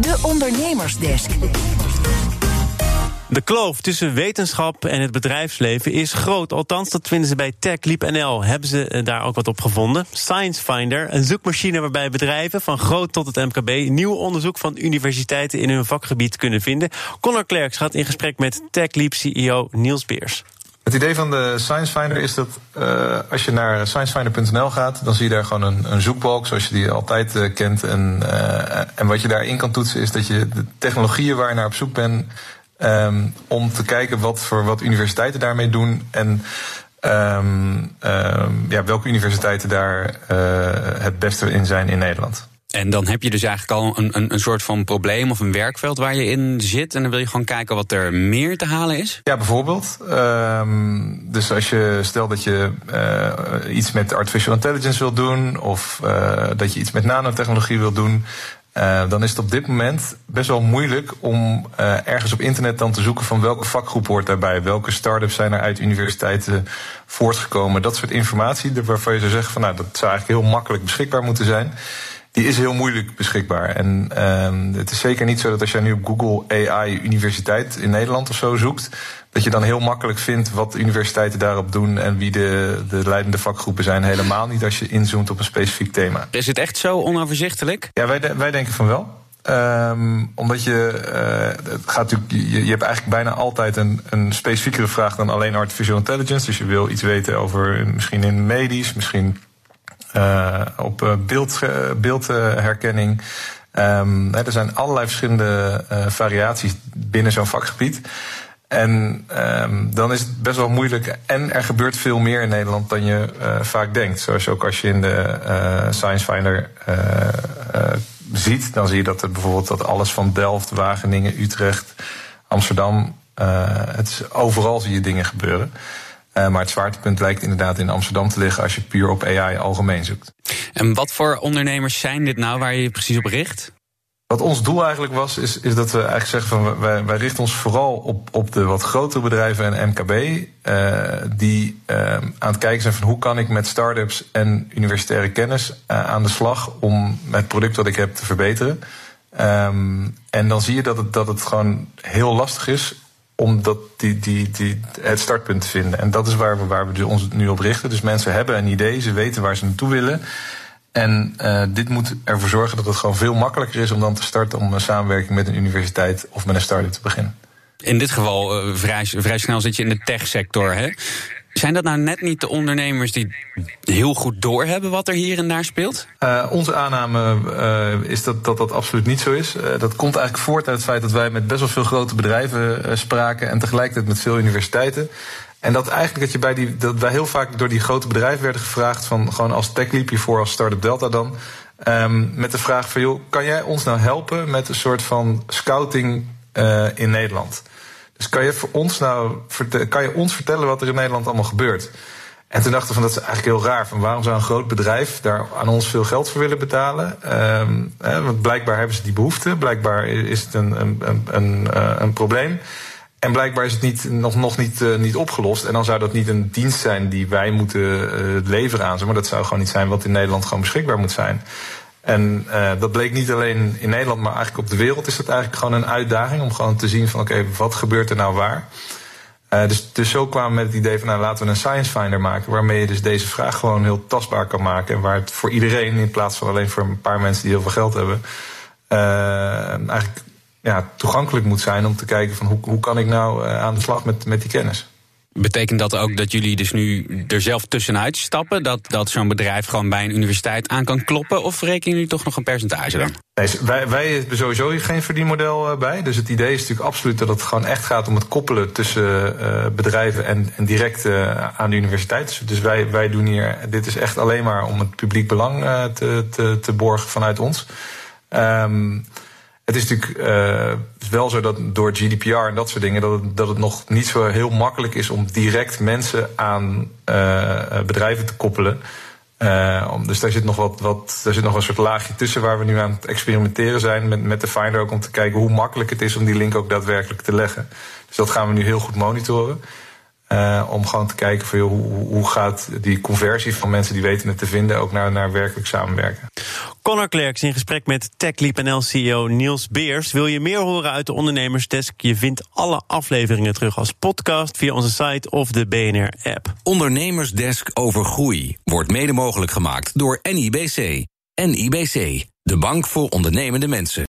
De Ondernemersdesk. De kloof tussen wetenschap en het bedrijfsleven is groot. Althans, dat vinden ze bij TechLeap NL. Hebben ze eh, daar ook wat op gevonden? Science Finder, een zoekmachine waarbij bedrijven van groot tot het MKB nieuw onderzoek van universiteiten in hun vakgebied kunnen vinden. Connor Klerks gaat in gesprek met TechLeap CEO Niels Beers. Het idee van de Science Finder is dat uh, als je naar sciencefinder.nl gaat, dan zie je daar gewoon een, een zoekbalk zoals je die altijd uh, kent. En, uh, en wat je daarin kan toetsen is dat je de technologieën waar je naar op zoek bent, um, om te kijken wat voor wat universiteiten daarmee doen en um, um, ja, welke universiteiten daar het beste in zijn in Nederland. En dan heb je dus eigenlijk al een, een, een soort van probleem of een werkveld waar je in zit. En dan wil je gewoon kijken wat er meer te halen is? Ja, bijvoorbeeld. Um, dus als je stelt dat je uh, iets met artificial intelligence wil doen, of uh, dat je iets met nanotechnologie wil doen. Uh, dan is het op dit moment best wel moeilijk om ergens op internet dan te zoeken van welke vakgroep hoort daarbij. Welke start-ups zijn er uit universiteiten voortgekomen. Dat soort informatie waarvan je zou zeggen van nou dat zou eigenlijk heel makkelijk beschikbaar moeten zijn die is heel moeilijk beschikbaar. En um, het is zeker niet zo dat als jij nu op Google AI Universiteit in Nederland of zo zoekt, dat je dan heel makkelijk vindt wat universiteiten daarop doen en wie de, de leidende vakgroepen zijn. Helemaal niet als je inzoomt op een specifiek thema. Is het echt zo onoverzichtelijk? Ja, wij, wij denken van wel. Um, omdat je, uh, het gaat natuurlijk, je, je, hebt eigenlijk bijna altijd een, een specifiekere vraag dan alleen artificial intelligence. Dus je wil iets weten over misschien in medisch, misschien op eh, beeld, beeldherkenning. Um, er zijn allerlei verschillende variaties binnen zo'n vakgebied. En um, dan is het best wel moeilijk. En er gebeurt veel meer in Nederland dan je vaak denkt. Zoals ook als je in de Science Finder ziet, dan zie je dat er bijvoorbeeld dat alles van Delft, Wageningen, Utrecht, Amsterdam. het overal zie je dingen gebeuren. Uh, maar het zwaartepunt lijkt inderdaad in Amsterdam te liggen als je puur op AI algemeen zoekt. En wat voor ondernemers zijn dit nou waar je je precies op richt? Wat ons doel eigenlijk was, is, is dat we eigenlijk zeggen van wij, wij richten ons vooral op, op de wat grotere bedrijven en MKB. Uh, die uh, aan het kijken zijn van hoe kan ik met start-ups en universitaire kennis uh, aan de slag om het product wat ik heb te verbeteren. Um, en dan zie je dat het, dat het gewoon heel lastig is om dat, die, die, die, het startpunt te vinden. En dat is waar we, waar we ons nu op richten. Dus mensen hebben een idee, ze weten waar ze naartoe willen. En uh, dit moet ervoor zorgen dat het gewoon veel makkelijker is om dan te starten om een samenwerking met een universiteit of met een start-up te beginnen. In dit geval uh, vrij, vrij snel zit je in de techsector. Hè? Zijn dat nou net niet de ondernemers die heel goed doorhebben wat er hier en daar speelt? Uh, onze aanname uh, is dat, dat dat absoluut niet zo is. Uh, dat komt eigenlijk voort uit het feit dat wij met best wel veel grote bedrijven spraken en tegelijkertijd met veel universiteiten. En dat eigenlijk dat je bij die, dat wij heel vaak door die grote bedrijven werden gevraagd van gewoon als techleap hiervoor als Startup Delta dan. Um, met de vraag van joh, kan jij ons nou helpen met een soort van scouting in Nederland? Dus kan je, voor ons nou, kan je ons vertellen wat er in Nederland allemaal gebeurt? En toen dachten we van dat is eigenlijk heel raar. Van waarom zou een groot bedrijf daar aan ons veel geld voor willen betalen? Hè, want blijkbaar hebben ze die behoefte. Blijkbaar is het een, een, een, een, uh, een probleem. En blijkbaar is het niet, nog, nog niet, uh, niet opgelost. En dan zou dat niet een dienst zijn die wij moeten uh, leveren aan ze. Maar dat zou gewoon niet zijn wat in Nederland gewoon beschikbaar moet zijn. En uh, dat bleek niet alleen in Nederland, maar eigenlijk op de wereld is dat eigenlijk gewoon een uitdaging om gewoon te zien van oké, wat gebeurt er nou waar? Uh, dus, dus zo kwamen we met het idee van nou laten we een science finder maken, waarmee je dus deze vraag gewoon heel tastbaar kan maken. En waar het voor iedereen, in plaats van alleen voor een paar mensen die heel veel geld hebben, uh, eigenlijk ja, toegankelijk moet zijn om te kijken van hoe, hoe kan ik nou aan de slag met, met die kennis. Betekent dat ook dat jullie dus nu er zelf tussenuit stappen? Dat, dat zo'n bedrijf gewoon bij een universiteit aan kan kloppen? Of rekenen jullie toch nog een percentage dan? Wij, wij hebben sowieso geen verdienmodel bij. Dus het idee is natuurlijk absoluut dat het gewoon echt gaat om het koppelen tussen uh, bedrijven en, en direct uh, aan de universiteit. Dus, dus wij, wij doen hier, dit is echt alleen maar om het publiek belang te, te, te borgen vanuit ons. Um, het is natuurlijk uh, wel zo dat door GDPR en dat soort dingen, dat het, nog niet zo heel makkelijk is om direct mensen aan uh, bedrijven te koppelen. Dus daar zit, nog wat, wat, daar zit nog een soort laagje tussen waar we nu aan het experimenteren zijn met, met de Finder ook om te kijken hoe makkelijk het is om die link ook daadwerkelijk te leggen. Dus dat gaan we nu heel goed monitoren. Om gewoon te kijken van hoe, hoe gaat die conversie van mensen die weten het te vinden ook naar, naar werkelijk samenwerken. Connor Klerks in gesprek met TechLeap CEO Niels Beers. Wil je meer horen uit de ondernemersdesk? Je vindt alle afleveringen terug als podcast via onze site of de BNR-app. Ondernemersdesk over groei wordt mede mogelijk gemaakt door NIBC. NIBC, de bank voor ondernemende mensen.